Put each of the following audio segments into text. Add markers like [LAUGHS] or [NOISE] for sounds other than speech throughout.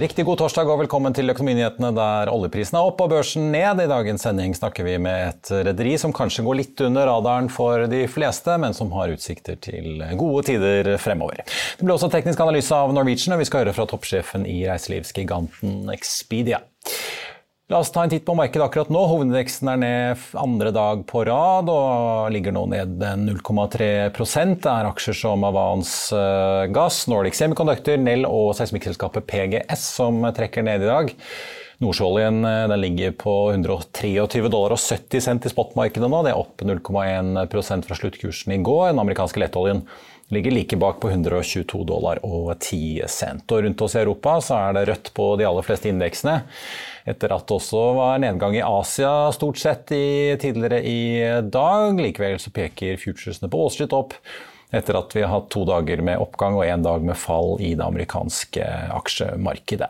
riktig god torsdag og velkommen til Økonominyhetene der oljeprisen er opp og børsen ned. I dagens sending snakker vi med et rederi som kanskje går litt under radaren for de fleste, men som har utsikter til gode tider fremover. Det ble også teknisk analyse av Norwegian, og vi skal høre fra toppsjefen i reiselivsgiganten Expedia. La oss ta en titt på markedet akkurat nå. Hovedindeksen er ned andre dag på rad og ligger nå ned 0,3% Det er aksjer som Avans eh, Gass, Nordic Semiconductor, Nell og seismikkselskapet PGS som trekker ned i dag. Nordsjøoljen eh, ligger på 123 dollar og 70 cent i spotmarkedet nå. Det er opp 0,1% fra sluttkursen i går. Den amerikanske lettoljen ligger like bak på 122 dollar og 10 cent. Og rundt oss i Europa så er det rødt på de aller fleste indeksene etter at det også var nedgang i Asia stort sett i, tidligere i dag. Likevel så peker futuresene på Wall opp etter at vi har hatt to dager med oppgang og én dag med fall i det amerikanske aksjemarkedet.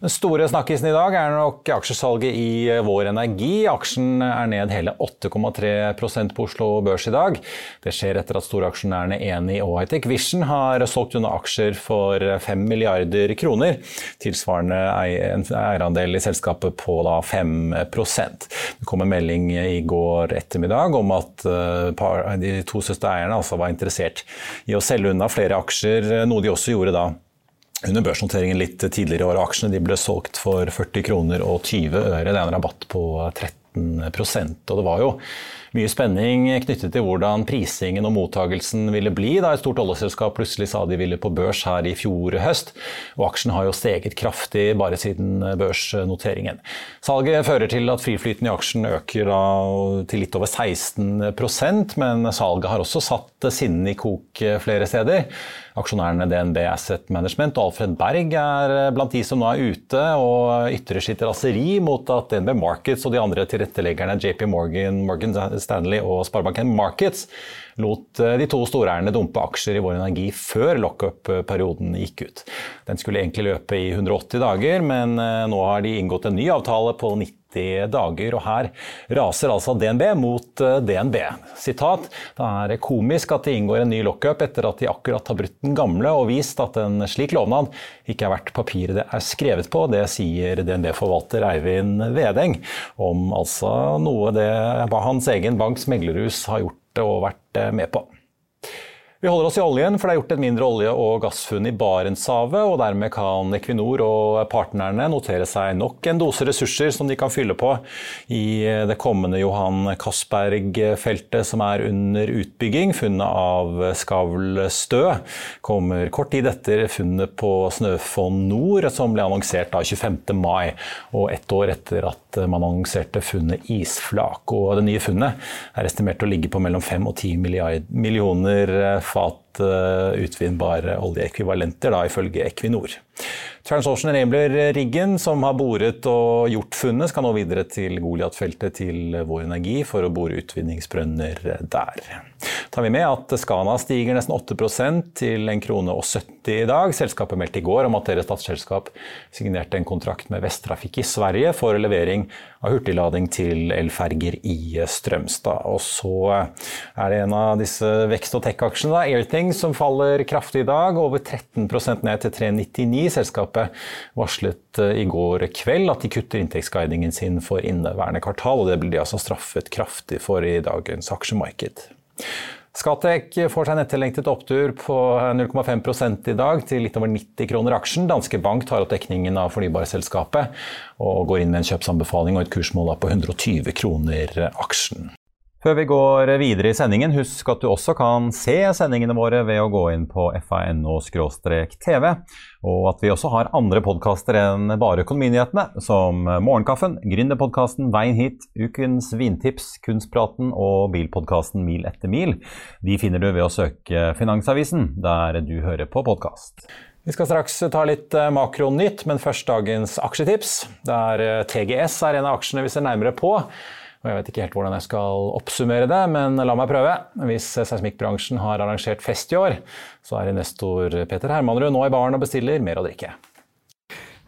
Den store snakkisen i dag er nok aksjesalget i Vår Energi. Aksjen er ned hele 8,3% på Oslo Børs i dag. Det skjer etter at storaksjonærene Eni og Hightech Vision har solgt unna aksjer for 5 milliarder kroner, tilsvarende en eierandel i selskapet på da 5% Det kom en melding i går ettermiddag om at eh, de to søstereierne altså var interessert i å selge unna flere aksjer, noe de også gjorde da under børsnoteringen litt tidligere i år. Aksjene ble solgt for 40 kroner og 20 øre. Det er en rabatt på 13% og det var jo mye spenning knyttet til hvordan prisingen og mottagelsen ville bli da et stort oljeselskap plutselig sa de ville på børs her i fjor høst. Og aksjen har jo steget kraftig bare siden børsnoteringen. Salget fører til at friflyten i aksjen øker til litt over 16% men salget har også satt sinnene i kok flere steder. Aksjonærene DNB Asset Management og Alfred Berg er blant de som nå er ute og ytrer sitt raseri mot at DNB Markets og de andre tilretteleggerne JP Morgan, Morgan Stanley og Sparebanken Markets lot eh, de to storeierne dumpe aksjer i Vår Energi før lockup-perioden gikk ut. Den skulle egentlig løpe i 180 dager, men eh, nå har de inngått en ny avtale på 90 dager, og her raser altså DNB mot eh, DNB. Sitat, det er komisk at det inngår en ny lockup etter at de akkurat har brutt den gamle og vist at en slik lovnad ikke er verdt papiret det er skrevet på. Det sier DNB-forvalter Eivind Vedeng om altså noe det hans egen banks meglerhus har gjort og vært eh, med på. Vi holder oss i oljen, for det er gjort et mindre olje- og gassfunn i Barentshavet, og dermed kan Equinor og partnerne notere seg nok en dose ressurser som de kan fylle på i det kommende Johan Castberg-feltet som er under utbygging. Funnet av Skavl Stø kommer kort tid etter funnet på Snøfonn Nord, som ble annonsert da 25. mai, og ett år etter at man annonserte funnet Isflak. Og det nye funnet er estimert å ligge på mellom 5 og 10 millioner fat eh, utvinnbare oljeekvivalenter, da, ifølge Equinor. TransOcean Enabler-riggen som har boret og gjort funnet, skal nå videre til Goliat-feltet til Vår Energi for å bore utvinningsbrønner der. tar vi med at Skana stiger nesten 8% til 1 krone og 70 i dag. Selskapet meldte i går om at deres statsselskap signerte en kontrakt med Vesttrafikk i Sverige for levering av hurtiglading til elferger i Strømstad. Og så er det en av disse vekst- og tech-aksjene, Airthing, som faller kraftig i dag. Over 13% ned til 399. Selskapet varslet eh, i går kveld at de kutter inntektsguidingen sin for inneværende kvartal, og det blir de altså straffet kraftig for i dagens aksjemarked. Skatec får seg en etterlengtet opptur på 0,5 i dag, til litt over 90 kroner aksjen. Danske Bank tar opp dekningen av fornybarselskapet og går inn med en kjøpsanbefaling og et kursmål på 120 kroner aksjen. Før vi går videre i sendingen, husk at du også kan se sendingene våre ved å gå inn på fano-tv, og at vi også har andre podkaster enn bare Økonominyhetene, som Morgenkaffen, Gründerpodkasten Veien hit, Ukens vintips, Kunstpraten og bilpodkasten Mil etter mil. De finner du ved å søke Finansavisen, der du hører på podkast. Vi skal straks ta litt eh, makronytt, men først dagens aksjetips. Der eh, TGS er en av aksjene vi ser nærmere på. Og jeg vet ikke helt hvordan jeg skal oppsummere det, men la meg prøve. Hvis seismikkbransjen har arrangert fest i år, så er investor Peter Hermanrud nå i baren og bestiller mer å drikke.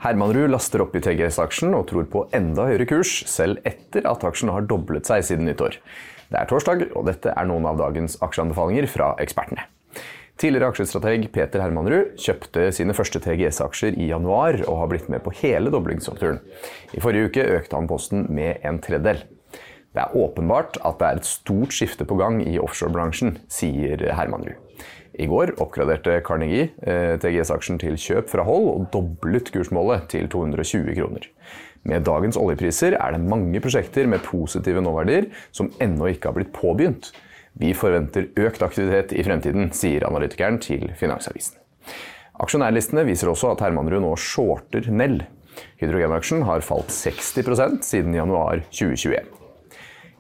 Hermanrud laster opp i TGS-aksjen og tror på enda høyere kurs, selv etter at aksjen har doblet seg siden nyttår. Det er torsdag, og dette er noen av dagens aksjeanbefalinger fra ekspertene. Tidligere aksjestrateg Peter Hermanrud kjøpte sine første TGS-aksjer i januar og har blitt med på hele doblingsoppturen. I forrige uke økte han posten med en tredjedel. Det er åpenbart at det er et stort skifte på gang i offshorebransjen, sier Hermanrud. I går oppgraderte Carnegie eh, TGS-aksjen til kjøp fra hold og doblet kursmålet til 220 kroner. Med dagens oljepriser er det mange prosjekter med positive nåverdier som ennå ikke har blitt påbegynt. Vi forventer økt aktivitet i fremtiden, sier analytikeren til Finansavisen. Aksjonærlistene viser også at Hermanrud nå shorter Nell. Hydrogenaksjen har falt 60% siden januar 2021.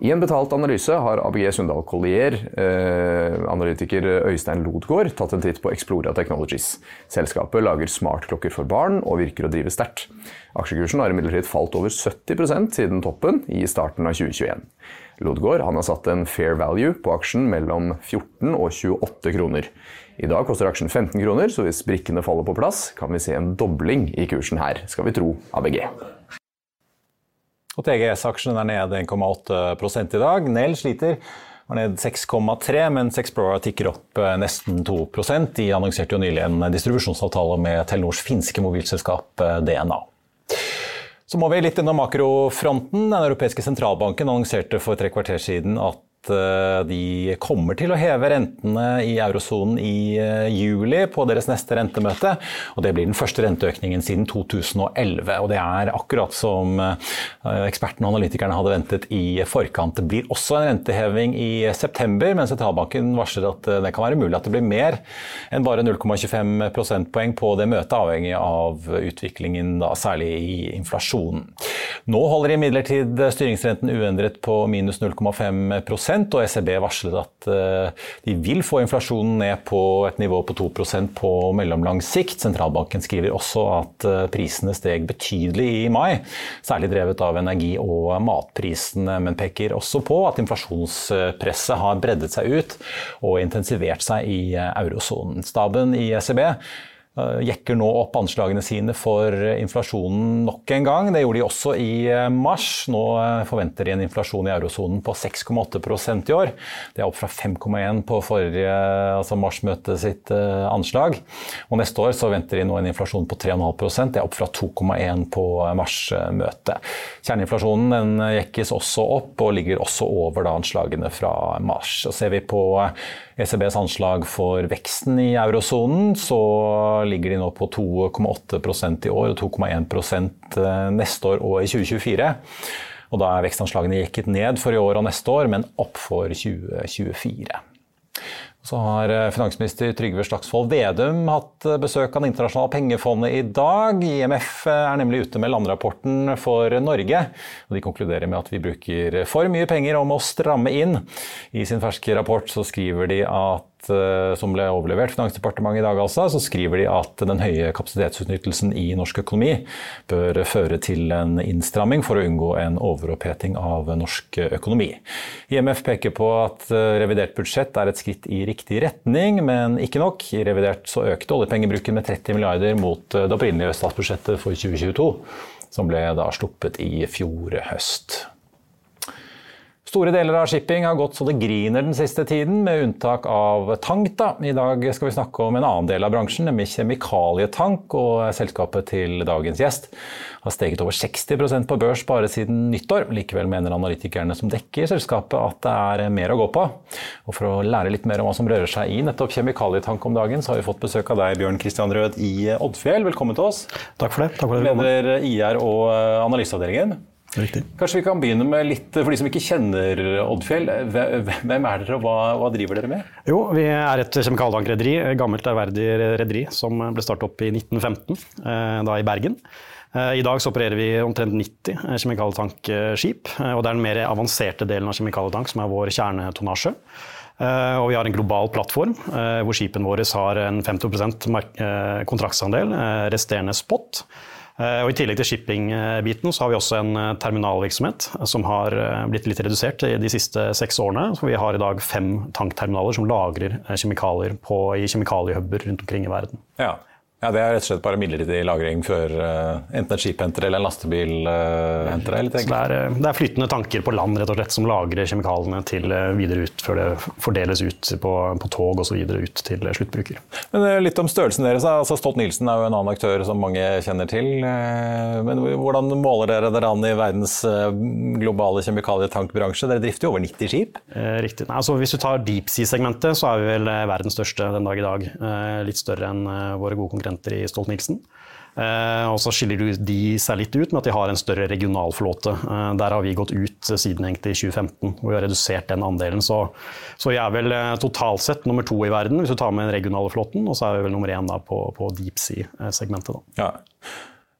I en betalt analyse har ABG Sundal Collier, eh, analytiker Øystein Lodgaard, tatt en titt på Explora Technologies. Selskapet lager smartklokker for barn og virker å drive sterkt. Aksjekursen har imidlertid falt over 70% siden toppen i starten av 2021. Lodgaard har satt en fair value på aksjen mellom 14 og 28 kroner. I dag koster aksjen 15 kroner, så hvis brikkene faller på plass, kan vi se en dobling i kursen her, skal vi tro ABG. Og TGS-aksjen er ned 1,8% i dag. Nell sliter. Var ned 6,3, mens Explora tikker opp eh, nesten 2 De annonserte jo nylig en distribusjonsavtale med Telenors finske mobilselskap eh, DNA. Så må vi litt innom makrofronten. Den europeiske sentralbanken annonserte for tre kvarter siden at de kommer til å heve rentene i eurosonen i eh, juli på deres neste rentemøte. og Det blir den første renteøkningen siden 2011. og Det er akkurat som eh, ekspertene og analytikerne hadde ventet i forkant. Det blir også en renteheving i september, men sentralbanken varsler at det kan være mulig at det blir mer enn bare 0,25 prosentpoeng på det møtet, avhengig av utviklingen, da, særlig i inflasjonen. Nå holder imidlertid styringsrenten uendret på minus 0,5 og ECB varsler at eh, de vil få inflasjonen ned på et nivå på 2% på mellomlang sikt. Sentralbanken skriver også at eh, prisene steg betydelig i mai, særlig drevet av energi- og matprisene, men peker også på at inflasjonspresset har breddet seg ut og intensivert seg i eh, eurosonen. Staben i ECB jekker nå opp anslagene sine for inflasjonen nok en gang. Det gjorde de også i eh, mars. Nå eh, forventer de en inflasjon i eurosonen på 6,8% i år. Det er opp fra 5,1 på forrige altså marsmøte sitt anslag. Og neste år så venter de nå en inflasjon på 3,5 Det er opp fra 2,1 på marsmøtet. Kjerneinflasjonen den jekkes også opp og ligger også over da anslagene fra mars. Og ser vi på ECBs anslag for veksten i eurosonen, så ligger de nå på 2,8% i år og 2,1 eh, neste år og i 2024. Og da er vekstanslagene jekket ned for i år og neste år, men opp for 2024. Så har eh, finansminister Trygve Slagsvold Vedum hatt eh, besøk av Det internasjonale pengefondet i dag. IMF er nemlig ute med landrapporten for Norge. og De konkluderer med at vi bruker for mye penger og må stramme inn. I sin ferske rapport så skriver de at som ble overlevert Finansdepartementet i dag, altså, så skriver de at den høye kapasitetsutnyttelsen i norsk økonomi bør føre til en innstramming for å unngå en overoppheting av norsk økonomi. IMF peker på at eh, revidert budsjett er et skritt i riktig retning, men ikke nok. I revidert så økte oljepengebruken med 30 milliarder mot det opprinnelige statsbudsjettet for 2022 som ble da sluppet i fjor høst. Store deler av shipping har gått så det griner den siste tiden, med unntak av tank. Da. I dag skal vi snakke om en annen del av bransjen, nemlig kjemikalietank. Og selskapet til dagens gjest har steget over 60% på børs bare siden nyttår. Likevel mener analytikerne som dekker selskapet at det er mer å gå på. Og For å lære litt mer om hva som rører seg i nettopp kjemikalietank om dagen, så har vi fått besøk av deg, Bjørn Kristian Rød i Oddfjell. Velkommen til oss. Takk for det. Takk for det. Leder IR og analyseavdelingen. Riktig. Kanskje vi kan begynne med litt, For de som ikke kjenner Oddfjell, hvem er dere og hva, hva driver dere med? Jo, Vi er et kjemikaltankrederi, gammelt ærverdig rederi som ble startet opp i 1915, eh, da i Bergen. Eh, I dag så opererer vi omtrent 90 kjemikaltankskip. Eh, og det er den mer avanserte delen av kjemikalietank som er vår kjernetonnasje. Og vi har en global plattform hvor skipene våre har en 50% kontraktsandel, resterende spot. Eh, og I tillegg til shipping-biten så har vi også en eh, terminalvirksomhet som har eh, blitt litt redusert de siste seks årene. Så vi har i dag fem tankterminaler som lagrer kjemikalier på, i kjemikaliehuber rundt omkring i verden. Ja. Ja, Det er rett og slett bare midlertidig lagring før uh, enten et skip henter eller en lastebil uh, henter det? det, er, eh, det er flytende tanker på land rett og slett som lagrer kjemikaliene til videre ut før det fordeles ut på, på tog osv. ut til sluttbruker. Men Litt om størrelsen deres. altså Stolt-Nielsen er jo en annen aktør som mange kjenner til. Men Hvordan måler dere dere an i verdens globale kjemikalietankbransje? Dere drifter jo over 90 skip? Riktig. Nei, altså, hvis du tar deep sea-segmentet, så er vi vel verdens største den dag i dag. Litt større enn våre gode konkurrenter konkurrenter i Stolt-Nielsen. Eh, og så skiller de seg litt ut med at de har en større regionalflåte. flåte. der har vi gått ut siden egentlig 2015, hvor vi har redusert den andelen. Så, så vi er vel eh, totalt sett nummer to i verden hvis du tar med den regionale flåten, og så er vi vel nummer én på, på deep sea-segmentet. Ja.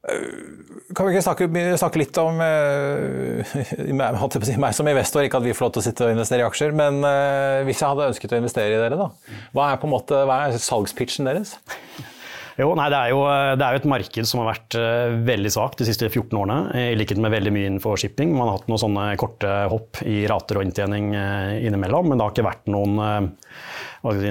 Kan vi ikke snakke, snakke litt om [LAUGHS] si, meg som investor? Ikke at vi får lov til å sitte og investere i aksjer, men hvis jeg hadde ønsket å investere i dere, da? Hva er, på en måte, hva er salgspitchen deres? Jo, nei, det, er jo, eh, det er jo et marked som har vært uh, veldig svakt de siste 14 årene. I likhet med veldig mye innenfor shipping. Man har hatt noen sånne korte hopp i rater og inntjening innimellom, men det har ikke vært noen uh,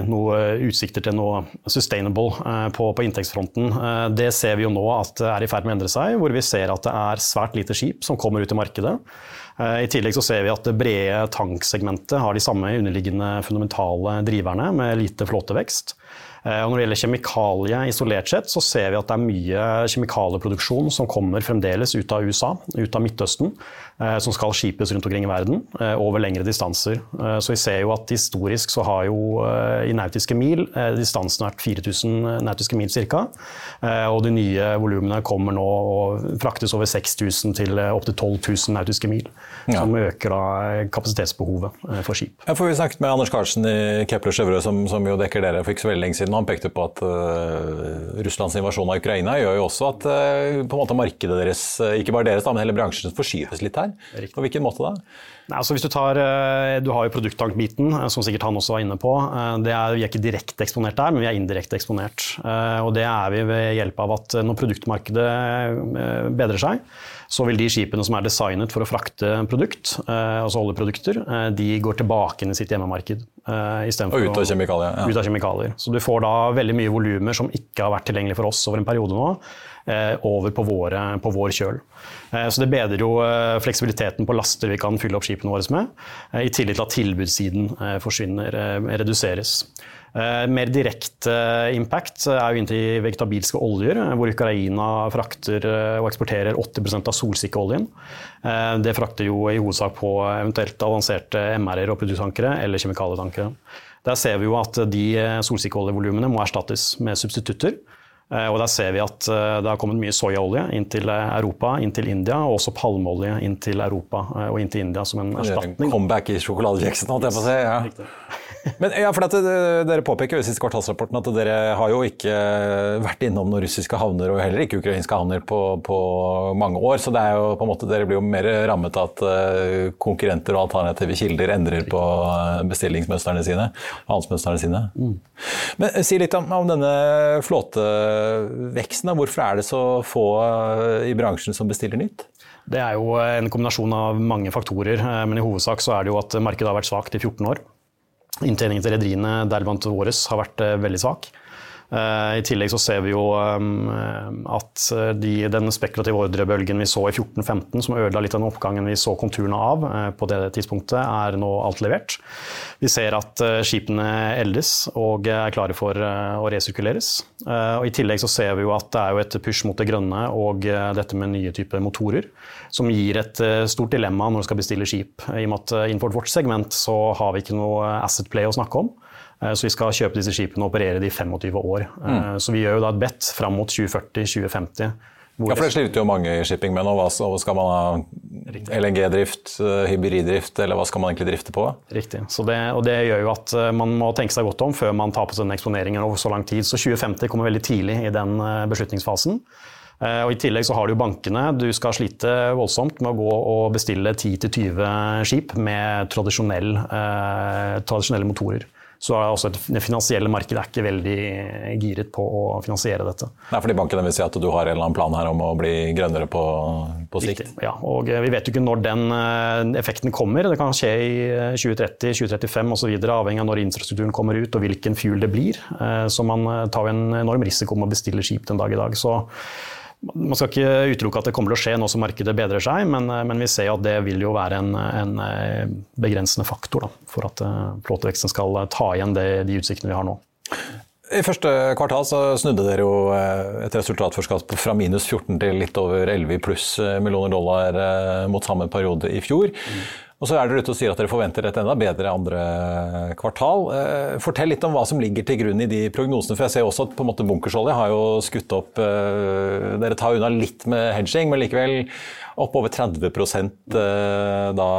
noe utsikter til noe sustainable på, på, inntektsfronten. Det ser vi jo nå at er i ferd med å endre seg, hvor vi ser at det er svært lite skip som kommer ut i markedet. I tillegg så ser vi at det brede tanksegmentet har de samme underliggende fundamentale driverne med lite flåtevekst. Eh, og når det gjelder kjemikalier isolert sett, så ser vi at det er mye kjemikalieproduksjon som kommer fremdeles ut av USA, ut av Midtøsten. Eh, som skal skipes rundt omkring i verden eh, over lengre distanser. Eh, så vi ser jo at historisk så har jo i nautiske mil distansen vært 4000 nautiske mil ca. Og de nye volumene kommer nå og fraktes over 6000 til opptil 12 000 nautiske mil. Ja. Som øker da kapasitetsbehovet for skip. Ja, for Vi snakket med Anders Karlsen i Kepler Sjøvrø, som, som, jo dekker dere for ikke så veldig lenge siden. Han pekte på at uh, Russlands invasjon av Ukraina gjør jo også at uh, på en måte markedet deres, ikke bare deres, men hele bransjen, forskyves litt her. På hvilken måte da? Nei, altså hvis Du tar, eh, du har jo produkttankbiten, eh, som sikkert han også var inne på. Eh, det er, vi er ikke direkte eksponert der, men vi er indirekte eksponert. Og Det er vi ved hjelp av at når produktmarkedet bedrer seg, så vil de skipene som er designet for å frakte produkt, altså oljeprodukter, de går tilbake inn i sitt hjemmemarked. Og ut av kjemikalier. Ja. Ut av kjemikalier. Så du får da veldig mye volumer som ikke har vært tilgjengelig for oss over en periode nå over på, våre, på, vår kjøl. Eh, så Det bedrer jo eh, fleksibiliteten på laster vi kan fylle opp skipene våre med, i tillegg til at tilbudssiden forsvinner, reduseres. Mer direkte impact er jo inntil vegetabilske oljer, hvor Ukraina frakter og eksporterer 80% av solsikkeoljen. Det frakter jo i hovedsak på eventuelt avanserte MR-er og produkttankere eller kjemikalietankere. Der ser vi jo at de solsikkeoljevolumene må erstattes med substitutter. Eh, og der ser vi at eh, det har kommet mye soyaolje inn til eh, Europa, inn til India, og også palmeolje inn til Europa og inn til India som en erstatning. Comeback i sjokoladekjeksen, holdt jeg på å si. Ja. Men ja, for at Dere påpeker jo i siste kvartalsrapporten at dere har jo ikke vært innom noen russiske havner og heller ikke ukrainske havner på, på, mange år. Så det er jo på en måte, dere blir jo mer rammet av at uh, konkurrenter og alternative kilder endrer på bestillingsmønstrene sine. handelsmønstrene sine. Mm. Men Si litt om, om denne flåteveksten. Hvorfor er det så få i bransjen som bestiller nytt? Det er jo en kombinasjon av mange faktorer, eh, men i hovedsak så er det jo at markedet har vært svakt i 14 år. Inntjeningen til rederiene, deriblant våres, har vært eh, veldig svak. Eh, I tillegg så ser vi jo um, at de, den spekulative ordrebølgen vi så i 14-15, som ødela litt av den oppgangen vi så konturene av på det tidspunktet, er nå alt levert. Vi ser at skipene eldes og er klare for å resirkuleres. Og I tillegg så ser vi jo at det er jo et push mot det grønne og dette med nye typer motorer som gir et eh, stort dilemma når du skal bestille skip. I og med at eh, Innenfor vårt segment så har vi ikke noe asset play å snakke om. Eh, så vi skal kjøpe disse skipene og operere de i 25 år. Mm. Så vi gjør jo da et bet fram mot 2040-2050. Ja, for Det sliter jo mange i shipping med nå. Hva skal man ha LNG-drift, hybriddrift, eller hva skal man egentlig drifte på? Riktig. Det, og Det gjør jo at man må tenke seg godt om før man tar på seg den eksponeringen over så lang tid. Så 2050 kommer veldig tidlig i den beslutningsfasen. Eh, og I tillegg så har du bankene. Du skal slite voldsomt med å gå og bestille 10-20 skip med tradisjonell, eh, tradisjonelle motorer. Så er også Det finansielle markedet er ikke veldig giret på å finansiere dette. Nei, fordi Bankene vil si at du har en eller annen plan her om å bli grønnere på, på sikt? Riktig, ja, og eh, Vi vet jo ikke når den eh, effekten kommer. Det kan skje i 2030, 2035 osv. Avhengig av når infrastrukturen kommer ut og hvilken fuel det blir. Så man tar en enorm risiko med å bestille skip den dag i dag. Så man skal ikke utelukke at det kommer til å skje nå som markedet bedrer seg, men, eh, men vi ser at det vil jo være en, en eh, begrensende faktor da, for at uh, flåteveksten skal ta igjen det, de utsiktene vi har nå. I første kvartal så snudde dere jo et resultatforskap fra minus 14 til litt over 11 pluss millioner dollar mot samme periode i fjor. Mm. Og så er dere ute og sier at dere forventer et enda bedre andre kvartal. Eh, fortell litt om hva som ligger til grunn i de prognosene. For jeg ser også at på en måte bunkersolje har jo skutt opp eh, Dere tar unna litt med hedging, men likevel opp over 30 eh, da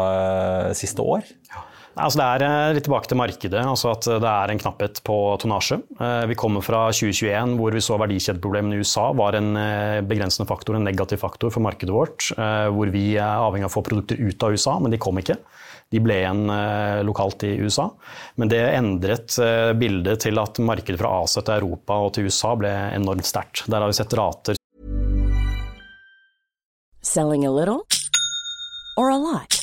siste år. Ja. Altså det er eh, litt tilbake til markedet, altså at det er en knapphet på tonnasje. Eh, vi kommer fra 2021 hvor vi så verdikjedeproblemene i USA var en eh, begrensende faktor, en negativ faktor for markedet vårt. Hvor vi er avhengig av å få produkter ut av USA, men de kom ikke. De ble igjen lokalt i USA. Men det endret bildet til at markedet fra Asia til Europa og til USA ble enormt sterkt. Der har vi sett rater Selling a little or a lot?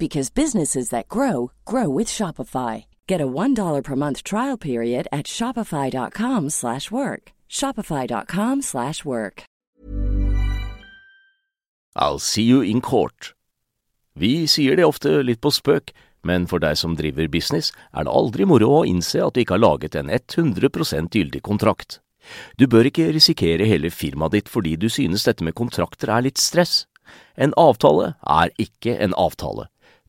because businesses that grow grow with Shopify. Get a $1 per month trial period at Shopify.com slash work. Shopify.com slash work. I'll see you in court. Vi sier det ofte litt på spøk, men for deg som driver business, er det aldri moro å innse at du ikke har laget en 100% gyldig kontrakt. Du bør ikke risikere hele firmaet ditt fordi du synes dette med kontrakter er litt stress. En avtale er ikke en avtale.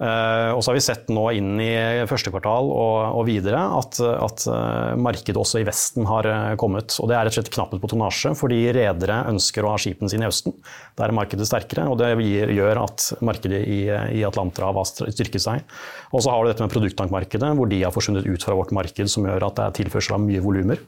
Uh, og så har vi sett nå inn i første kvartal og, og videre at, at uh, markedet også i Vesten har uh, kommet. Og det er rett og slett knapphet på tonnasje, fordi redere ønsker å ha skipene sine i Østen. Der er markedet sterkere, og det gjør at markedet i, i Atlanterhavet har styrket seg. Og så har du dette med produkttankmarkedet, hvor de har forsvunnet ut fra vårt marked, som gjør at det er tilførsel av mye volumer.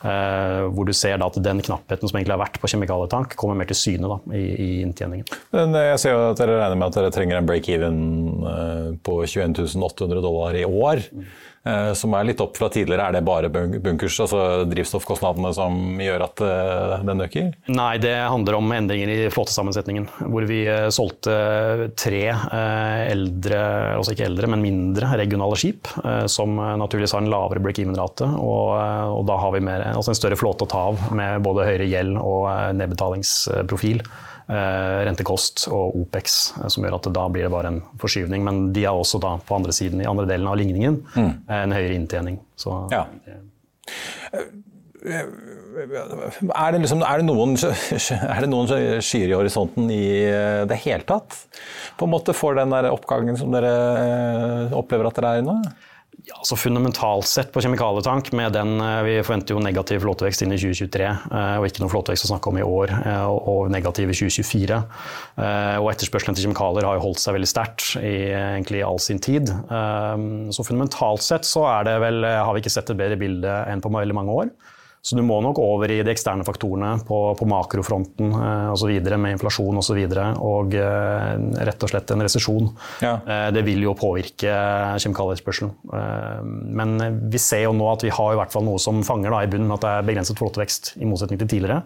Hvor du ser at den knappheten som egentlig har vært på kjemikalietank, kommer mer til syne da, i, i inntjeningen. Men jeg ser jo at dere regner med at dere trenger en break-even Eh, på 21 800 dollar i år. Eh, som er litt opp fra tidligere. Er det bare bunkers, altså drivstoffkostnadene, som gjør at eh, den øker? Nei, det handler om endringer i flåtesammensetningen. Hvor vi solgte tre eldre, altså ikke eldre, men mindre regionale skip. Som naturligvis har en lavere break-even-rate. Og, og, da har vi mer, altså en større flåte å ta av med både høyere gjeld og nedbetalingsprofil. Eh, rentekost og OPEX, eh, som gjør at da blir det bare en forskyvning. Men de har også da på andre siden, i andre delen av ligningen, mm. en høyere inntjening. Så, ja. Er det, liksom, er, det noen, [LAUGHS] er det noen skyer i horisonten i det hele tatt? På en måte For den der oppgangen som dere opplever at dere er i nå? Ja, så Fundamentalt sett på kjemikalietank, med den, eh, vi forventer jo negativ flåtevekst inn i 2023, eh, og ikke noe flåtevekst å snakke om i år, eh, og negativ i 2024. Og etterspørselen til kjemikalier har jo holdt seg veldig sterkt i egentlig all sin tid. Så fundamentalt sett så er det vel, har vi ikke sett et bedre bilde enn på veldig mange år. Så du må nok over i de eksterne faktorene på, på makrofronten eh, osv. med inflasjon osv. Og, så videre, og eh, rett og slett en resesjon. Ja. Eh, det vil jo påvirke kjemikalieetterspørselen. Eh, men vi ser jo nå at vi har i hvert fall noe som fanger da, i bunnen at det er begrenset flåtevekst, i motsetning til tidligere.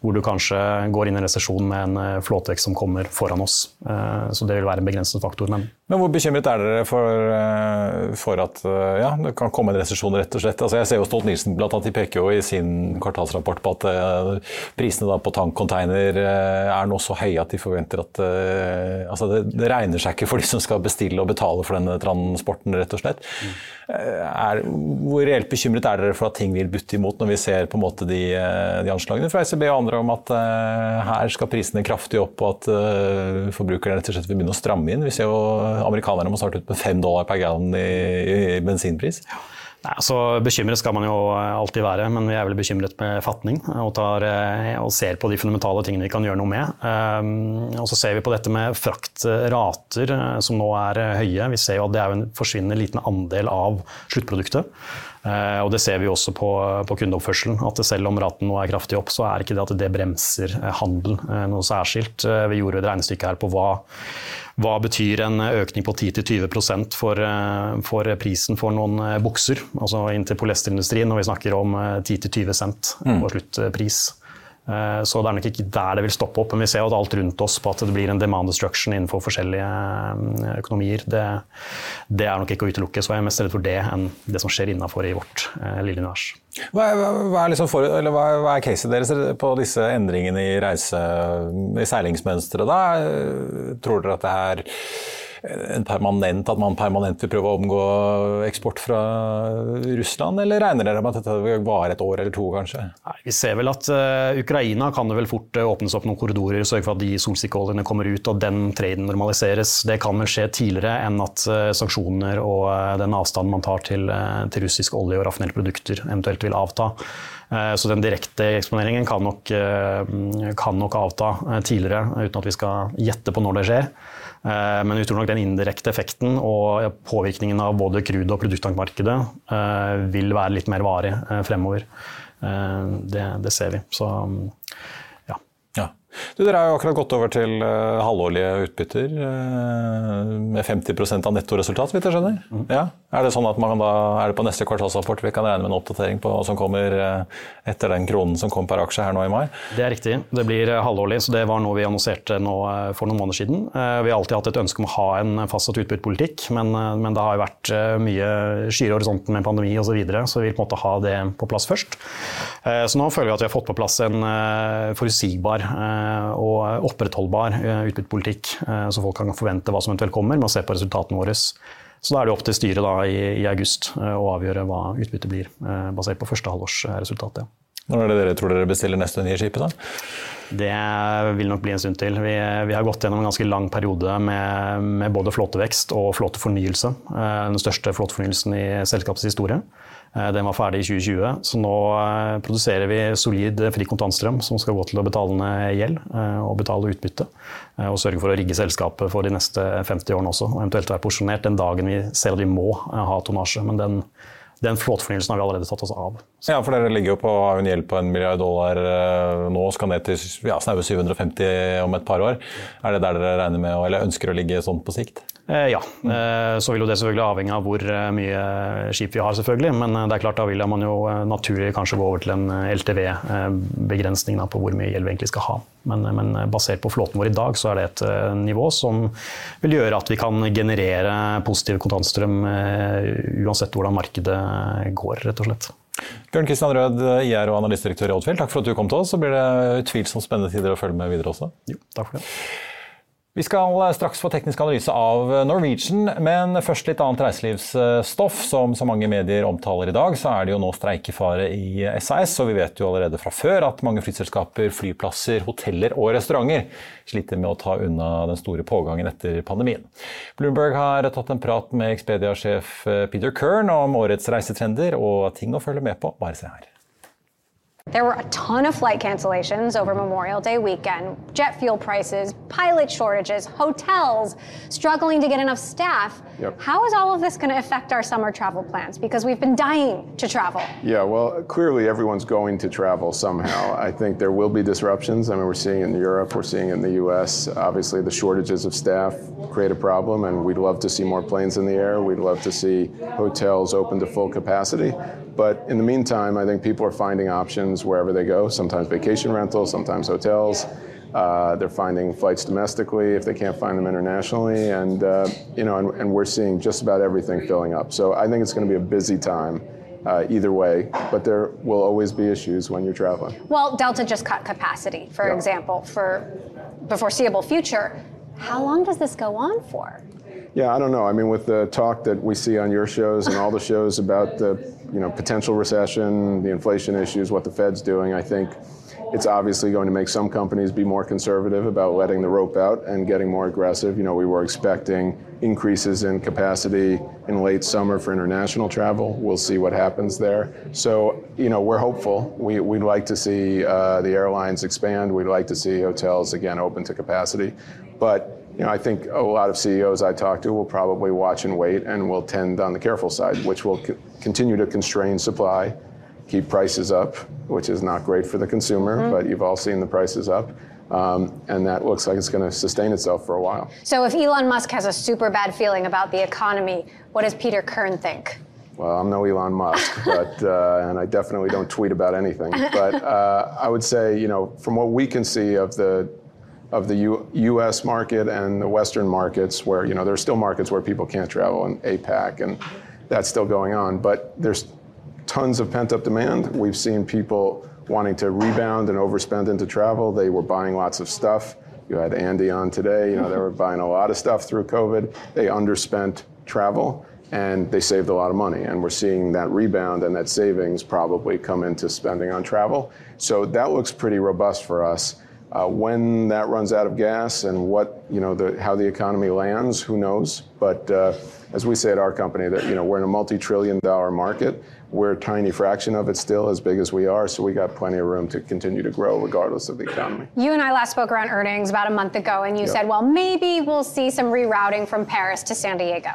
Hvor du kanskje går inn i en resesjon med en eh, flåtevekst som kommer foran oss. Eh, så det vil være en begrenset faktor. Men, men hvor bekymret er dere for, eh, for at ja, det kan komme en resesjon, rett og slett? Altså, jeg ser jo Stolt-Nielsen blant annet, de peker jo i sin sin kvartalsrapport på at uh, prisene på tankcontainer uh, er nå så høye at de forventer at uh, altså det, det, regner seg ikke for de som skal bestille og betale for denne transporten, rett og slett. Er, hvor reelt bekymret er dere for at ting vil butte imot, når vi ser på en måte de, de anslagene fra ECB og andre om at her skal prisene kraftig opp, og at forbrukerne rett og slett vil begynne å stramme inn? Vi ser jo amerikanerne må starte ut med fem dollar per gallon i, i bensinpris. Ja. Nei, altså Bekymret skal man jo alltid være, men vi er vel bekymret med fatning. Og, tar, eh, og ser på de fundamentale tingene vi kan gjøre noe med. Um, og så ser vi på dette med fraktrater, eh, som nå er høye. Vi ser jo at det er en forsvinnende liten andel av sluttproduktet. Uh, og Det ser vi også på, på kundeoppførselen. at Selv om raten nå er kraftig opp, så er ikke det at det bremser handel uh, noe særskilt. Vi gjorde et regnestykke her på hva hva betyr en økning på 10-20 for, eh, for prisen for noen eh, bukser? Altså inntil polyesterindustrien, når vi snakker om 10-20 eh, cent på mm. sluttpris. Så det er nok ikke der det vil stoppe opp, men vi ser jo alt rundt oss på at det blir en demand destruction innenfor forskjellige økonomier. Det, det er nok ikke å utelukke, så jeg er mest redd for det enn det som skjer innafor i vårt lille univers. Hva er, hva, er liksom for, hva, hva er caset deres på disse endringene i, reise, i seilingsmønsteret? Tror dere at det er permanent, at man permanent vil prøve å omgå eksport fra Russland, eller regner dere med at dette vil vare et år eller to, kanskje? Nei, vi ser vel at uh, Ukraina kan det vel fort uh, åpnes opp noen korridorer, sørge for at de solsikkeoljene kommer ut og den traden normaliseres. Det kan vel skje tidligere enn at uh, sanksjoner og den avstanden man tar til, til russisk olje og raffinerte produkter eventuelt vil avta. Så den direkte eksponeringen kan nok, kan nok avta tidligere, uten at vi skal gjette på når det skjer. Eh, men vi tror nok den indirekte effekten og påvirkningen av både crude- og produkttankmarkedet eh, vil være litt mer varig eh, fremover. Det, det ser vi. Så ja. Du, dere har jo akkurat gått over til uh, halvårlige utbytter uh, med 50% av nettoresultat, vidt jeg skjønner. Mm. Ja. Er det sånn at man da, er det på neste kvartalsrapport vi kan regne med en oppdatering på som kommer uh, etter den kronen som kom per aksje her nå i mai? Det er riktig. Det blir halvårlig, så det var noe vi annonserte nå for noen måneder siden. Vi har alltid hatt et ønske om å ha en fastsatt utbyttepolitikk, men, men, det har jo vært mye skyer horisonten med pandemi osv., så, videre, så vi vil på en måte ha det på plass først. Så nå føler vi at vi har fått på plass en forutsigbar og opprettholdbar eh, utbyttepolitikk, eh, så folk kan forvente hva som eventuelt kommer, med å se på resultatene våre. Så da er det opp til styret da, i, i, august eh, å avgjøre hva utbyttet blir, basert på første halvårsresultat. Ja. Når er det dere tror dere bestiller neste nye skipet? da? Det vil nok bli en stund til. Vi, vi har gått gjennom en ganske lang periode med, med både flåtevekst og flåtefornyelse. Eh, den største flåtefornyelsen i selskapets historie. Eh, den var ferdig i 2020, så nå eh, produserer vi solid fri kontantstrøm som skal gå til å betale ned gjeld og betale utbytte. Og sørge for å rigge selskapet for de neste 50 årene også, og eventuelt være porsjonert den dagen vi ser at vi må ha tonnasje. Men den den flåtefornyelsen har vi allerede tatt oss av. Så. Ja, for Dere ligger jo på en gjeld på en milliard dollar eh, nå, skal ned til ja, snaue 750 om et par år. Er det der dere regner med, eller ønsker å ligge sånn på sikt? Eh, ja. Eh, så vil jo det selvfølgelig avhenge av hvor eh, mye skip vi har, selvfølgelig. Men det er klart da vil man jo naturlig kanskje gå over til en LTV-begrensning på hvor mye gjeld vi egentlig skal ha. Men, men, basert på flåten vår i dag, så er det et nivå som vil gjøre at vi kan generere positiv kontantstrøm uansett hvordan markedet går, rett og slett. Bjørn Kristian Rød, IR og analysedirektør i Oddfjell, takk for at du kom til oss. Så blir det utvilsomt spennende tider å følge med videre også. Jo, takk for det. Vi skal straks få teknisk analyse av Norwegian, men først litt annet reiselivsstoff. Som så mange medier omtaler i dag, så er det jo nå streikefare i SAS. Og vi vet jo allerede fra før at mange flyselskaper, flyplasser, hoteller og restauranter sliter med å ta unna den store pågangen etter pandemien. Bloomberg har tatt en prat med Expedia-sjef Peter Kern om årets reisetrender og ting å følge med på. Bare se her. There were a ton of flight cancellations over Memorial Day weekend, jet fuel prices, pilot shortages, hotels struggling to get enough staff. Yep. How is all of this going to affect our summer travel plans? Because we've been dying to travel. Yeah, well, clearly everyone's going to travel somehow. I think there will be disruptions. I mean, we're seeing it in Europe, we're seeing it in the US. Obviously, the shortages of staff create a problem, and we'd love to see more planes in the air. We'd love to see hotels open to full capacity. But in the meantime, I think people are finding options wherever they go, sometimes vacation rentals, sometimes hotels. Uh, they're finding flights domestically if they can't find them internationally, and uh, you know, and, and, we're seeing just about everything filling up. So I think it's going to be a busy time. Uh, either way, but there will always be issues when you're traveling. Well, Delta just cut capacity, for yeah. example, for the foreseeable future. How long does this go on for? Yeah, I don't know. I mean, with the talk that we see on your shows and all the shows about the you know potential recession, the inflation issues, what the Fed's doing, I think it's obviously going to make some companies be more conservative about letting the rope out and getting more aggressive. You know, we were expecting increases in capacity in late summer for international travel. We'll see what happens there. So, you know, we're hopeful. We, we'd like to see uh, the airlines expand. We'd like to see hotels again open to capacity. But you know, I think a lot of CEOs I talk to will probably watch and wait and will tend on the careful side, which will co- continue to constrain supply, keep prices up, which is not great for the consumer, mm-hmm. but you've all seen the prices up. Um, and that looks like it's going to sustain itself for a while. So, if Elon Musk has a super bad feeling about the economy, what does Peter Kern think? Well, I'm no Elon Musk, [LAUGHS] but uh, and I definitely don't tweet about anything. But uh, I would say, you know, from what we can see of the of the U- U.S. market and the Western markets, where you know there are still markets where people can't travel, and APAC, and that's still going on. But there's tons of pent-up demand. We've seen people wanting to rebound and overspend into travel. They were buying lots of stuff. You had Andy on today. You know they were buying a lot of stuff through COVID. They underspent travel and they saved a lot of money. And we're seeing that rebound and that savings probably come into spending on travel. So that looks pretty robust for us. Uh, when that runs out of gas and what you know the, how the economy lands, who knows? But uh, as we say at our company, that you know we're in a multi-trillion-dollar market. We're a tiny fraction of it still, as big as we are. So we got plenty of room to continue to grow, regardless of the economy. You and I last spoke around earnings about a month ago, and you yep. said, well, maybe we'll see some rerouting from Paris to San Diego.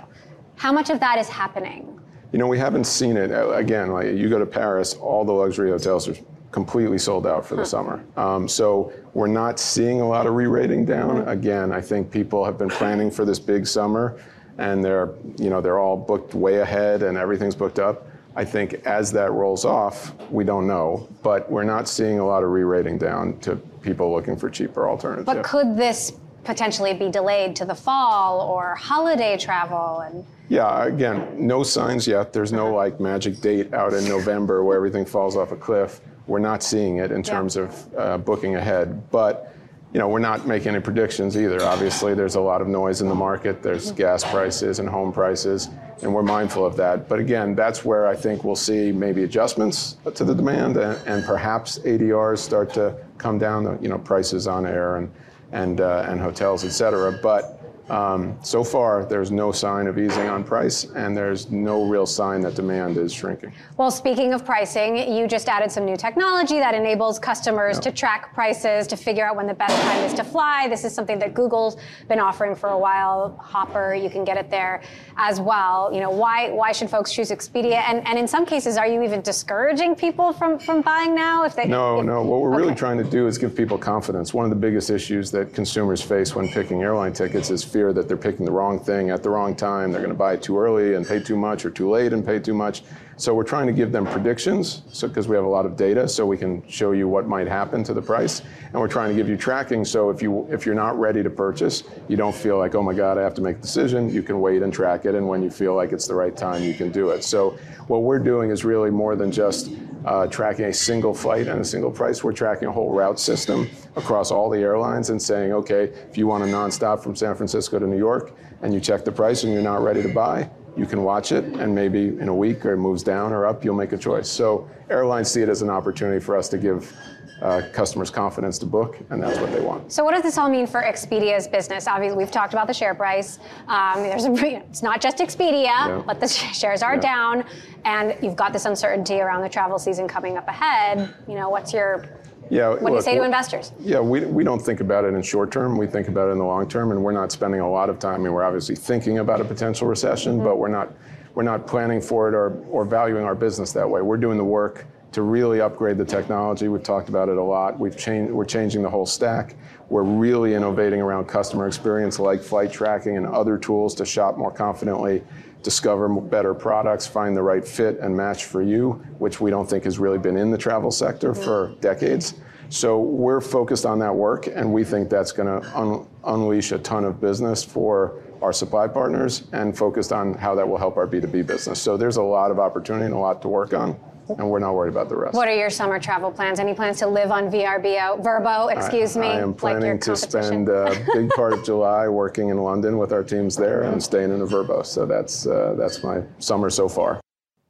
How much of that is happening? You know, we haven't seen it. Again, like you go to Paris, all the luxury hotels are completely sold out for the summer. Um, so we're not seeing a lot of re-rating down. Again, I think people have been planning for this big summer, and they're you know they're all booked way ahead, and everything's booked up. I think as that rolls off, we don't know, but we're not seeing a lot of re-rating down to people looking for cheaper alternatives. But could this potentially be delayed to the fall or holiday travel and yeah again no signs yet there's no like magic date out in november where everything falls off a cliff we're not seeing it in terms yeah. of uh, booking ahead. But you know, we're not making any predictions either. Obviously, there's a lot of noise in the market. There's gas prices and home prices. and we're mindful of that. But again, that's where I think we'll see maybe adjustments to the demand and, and perhaps ADRs start to come down, you know, prices on air and and uh, and hotels, et cetera. But um, so far, there's no sign of easing on price, and there's no real sign that demand is shrinking. Well, speaking of pricing, you just added some new technology that enables customers to track prices, to figure out when the best time is to fly. This is something that Google's been offering for a while. Hopper, you can get it there as well. You know, why why should folks choose Expedia? And and in some cases, are you even discouraging people from from buying now? If they no, if, no. What we're okay. really trying to do is give people confidence. One of the biggest issues that consumers face when picking airline tickets is fear that they're picking the wrong thing at the wrong time. They're going to buy too early and pay too much, or too late and pay too much. So we're trying to give them predictions, so because we have a lot of data, so we can show you what might happen to the price, and we're trying to give you tracking. So if you if you're not ready to purchase, you don't feel like, oh my God, I have to make a decision. You can wait and track it, and when you feel like it's the right time, you can do it. So what we're doing is really more than just uh, tracking a single flight and a single price. We're tracking a whole route system across all the airlines and saying, okay, if you want a nonstop from San Francisco to New York and you check the price and you're not ready to buy, you can watch it and maybe in a week or it moves down or up, you'll make a choice. So airlines see it as an opportunity for us to give uh, customers confidence to book, and that's what they want. So, what does this all mean for Expedia's business? Obviously, we've talked about the share price. Um, there's a, [LAUGHS] it's not just Expedia, yeah. but the [LAUGHS] shares are yeah. down, and you've got this uncertainty around the travel season coming up ahead. You know, what's your yeah, what look, do you say to investors? Yeah, we, we don't think about it in short term. We think about it in the long term, and we're not spending a lot of time. I mean, we're obviously thinking about a potential recession, mm-hmm. but we're not we're not planning for it or, or valuing our business that way. We're doing the work to really upgrade the technology. We've talked about it a lot. We've changed, we're changing the whole stack. We're really innovating around customer experience like flight tracking and other tools to shop more confidently, discover better products, find the right fit and match for you, which we don't think has really been in the travel sector mm-hmm. for decades. So we're focused on that work, and we think that's going to un- unleash a ton of business for our supply partners and focused on how that will help our B2B business. So there's a lot of opportunity and a lot to work on and we're not worried about the rest. What are your summer travel plans? Any plans to live on VRBO, Verbo, excuse I, me? I am planning like to spend a big part of July working in London with our teams there and staying in a Verbo. So that's, uh, that's my summer so far.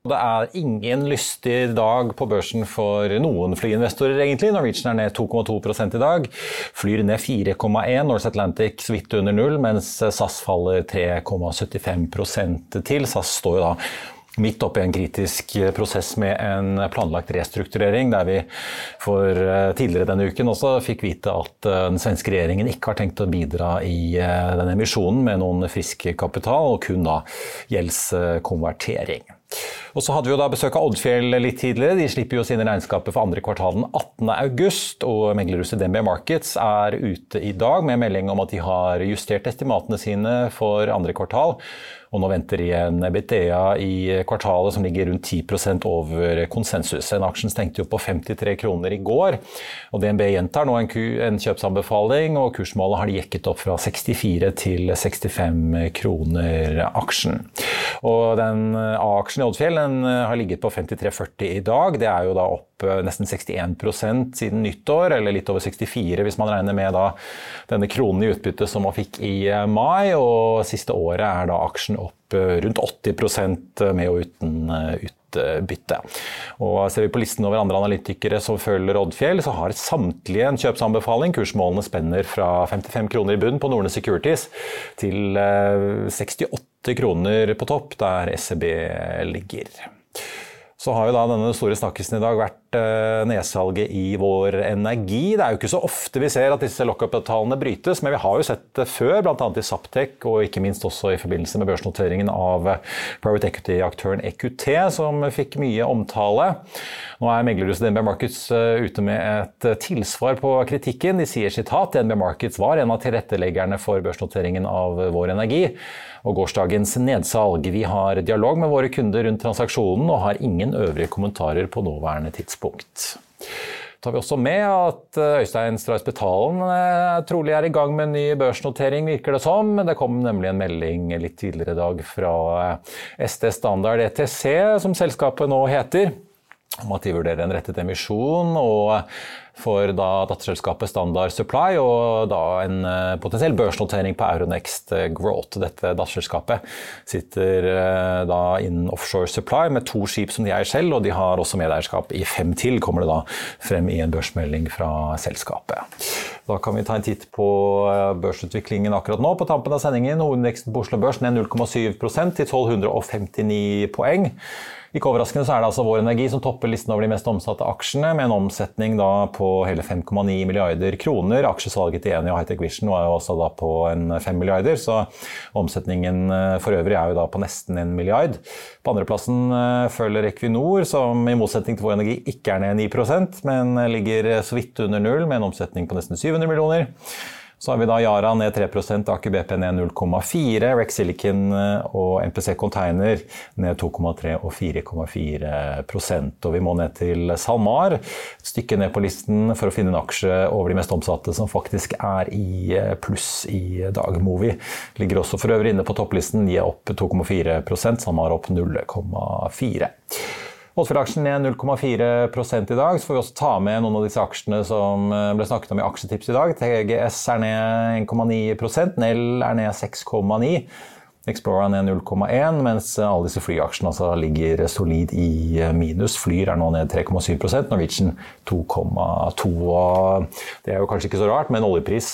Det er ingen lystig dag på børsen for noen flyinvestorer, egentlig. Norwegian er ned 2,2% i dag. Flyr ned 4,1, Norse Atlantic så vidt under null, mens SAS faller 3,75% til. SAS står jo da midt oppe i en kritisk eh, prosess med en planlagt restrukturering, der vi for eh, tidligere denne uken også fikk vite at eh, den svenske regjeringen ikke har tenkt å bidra i denne emisjonen med noen frisk kapital, og kun da gjeldskonvertering. Og så hadde vi jo da besøk av Oddfjell litt tidligere. De slipper jo sine regnskaper for andre kvartal den 18.8, og meglerhuset DNB Markets er ute i dag med melding om at de har justert estimatene sine for andre kvartal og nå venter de en EBITDA i kvartalet som ligger rundt 10 over konsensus. En aksjen stengte jo på 53 kroner i går, og DNB gjentar nå en, en kjøpsanbefaling, og kursmålet har de jekket opp fra 64 til 65 kroner aksjen. Og den A-aksjen i Oddfjell den har ligget på 53,40 i dag. Det er jo da opp eh, nesten 61% siden nyttår, eller litt over 64 hvis man regner med da denne kronen i utbytte som man fikk i eh, mai. Og siste året er da aksjen opp eh, rundt 80% med og uten utbytte. Og ser vi på listen over andre analytikere som følger Oddfjell, så har samtlige en kjøpsanbefaling. Kursmålene spenner fra 55 kroner i bunn på Norne Securities til 68 kroner på topp, der SEB ligger. Så har jo da denne store snakkisen i dag vært Eh, nedsalget i Vår Energi. Det er jo ikke så ofte vi ser at disse lockup-avtalene brytes, men vi har jo sett det før, bl.a. i Saptek og ikke minst også i forbindelse med børsnoteringen av private equity-aktøren EQT, som fikk mye omtale. Nå er meglerhuset DNB Markets eh, ute med et tilsvar på kritikken. De sier sitat DNB Markets var en av tilretteleggerne for børsnoteringen av Vår Energi og gårsdagens nedsalg. Vi har dialog med våre kunder rundt transaksjonen og har ingen øvrige kommentarer på nåværende tidspunkt Så tar vi også med at eh, Øystein Strauss Betalen eh, trolig er i gang med en ny børsnotering, virker det som. Det kom nemlig en melding litt tidligere i dag fra ST SD Standard ETC, som selskapet nå heter om at de vurderer en rettet emisjon. og for da datterselskapet Standard Supply og da en eh, potensiell børsnotering på Euronext Growth. Dette datterselskapet sitter da innen offshore supply med to skip som de eier selv, og de har også medeierskap i fem til, kommer det da frem i en børsmelding fra selskapet. Da kan vi ta en titt på børsutviklingen akkurat nå. På tampen av sendingen hovedindeksen på Oslo Børs ned 0,7 til 1259 poeng. Ikke overraskende så er det altså Vår Energi som topper listen over de mest omsatte aksjene, med en omsetning da på hele 5,9 milliarder kroner. Aksjesalget til Eni og Hightech Vision var jo også da på en 5 milliarder, så omsetningen eh, for øvrig er jo da på nesten en milliard. På andreplassen eh, følger Equinor, som i motsetning til Vår Energi ikke er ned 9% men ligger så vidt under null, med en omsetning på nesten 700 millioner. Så har vi da Yara ned 3 Aker BP ned 0,4 Rex Silicon eh, og MPC Container ned 2,3 og 4,4% Og vi må ned til SalMar, et stykke ned på listen for å finne en aksje over de mest omsatte som faktisk er i eh, pluss i dag. Movi ligger også for øvrig inne på topplisten, er opp 2,4% SalMar opp 0,4 Oddfjell-aksjen ned 0,4% i dag. Så får vi også ta med noen av disse aksjene som eh, ble snakket om i aksjetips i dag. TGS er ned 1,9% Nell er ned 6,9 Explorer ned 0,1, mens alle disse flyaksjene altså ligger solid i minus. Flyr er nå ned 3,7% Norwegian 2,2. Det er jo kanskje ikke så rart med en oljepris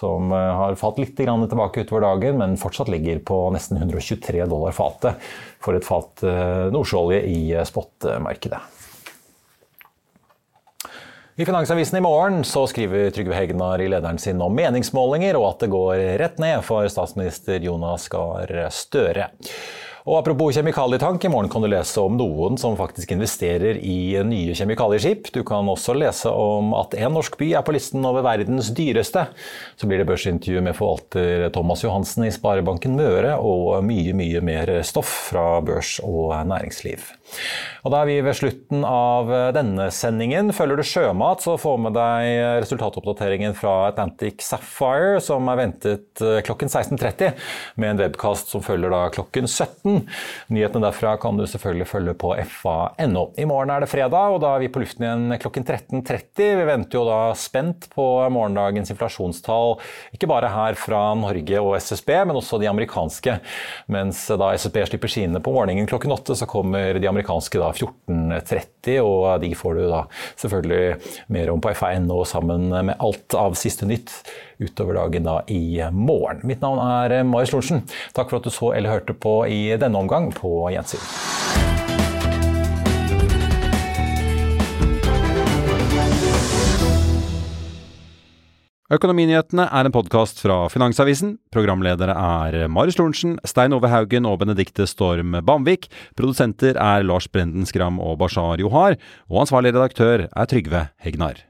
som eh, har falt litt tilbake utover dagen, men fortsatt ligger på nesten 123 dollar fatet for et fat eh, nordsjøolje i spotmarkedet. I Finansavisen i morgen så skriver Trygve Hegnar i lederen sin om meningsmålinger, og at det går rett ned for statsminister Jonas Gahr Støre. Og Apropos kjemikalietank, i morgen kan du lese om noen som faktisk investerer i nye kjemikalieskip. Du kan også lese om at en norsk by er på listen over verdens dyreste. Så blir det børsintervju med forvalter Thomas Johansen i Sparebanken Møre, og mye, mye mer stoff fra børs og næringsliv. Og Da er vi ved slutten av denne sendingen. Følger du sjømat, så få med deg resultatoppdateringen fra Atlantic Sapphire, som er ventet klokken 16.30, med en webkast som følger da klokken 17. Nyhetene derfra kan du selvfølgelig følge på fa.no. I morgen er det fredag, og da er vi på luften igjen klokken 13.30. Vi venter jo da spent på morgendagens inflasjonstall, ikke bare her fra Norge og SSB, men også de amerikanske. Mens da SSB slipper sine på morgenen klokken åtte, så kommer de amerikanske da 14.30, og de får du da selvfølgelig mer om på fa.no sammen med alt av siste nytt utover dagen da i morgen. Mitt navn er Marius Lorentzen. Takk for at du så eller hørte på i denne omgang. På gjensyn. Økonominyhetene er en podkast fra Finansavisen. Programledere er Marius Lorentzen, Stein Ove Haugen og Benedikte Storm Bamvik. Produsenter er Lars Brenden Skram og Bashar Johar. Og ansvarlig redaktør er Trygve Hegnar.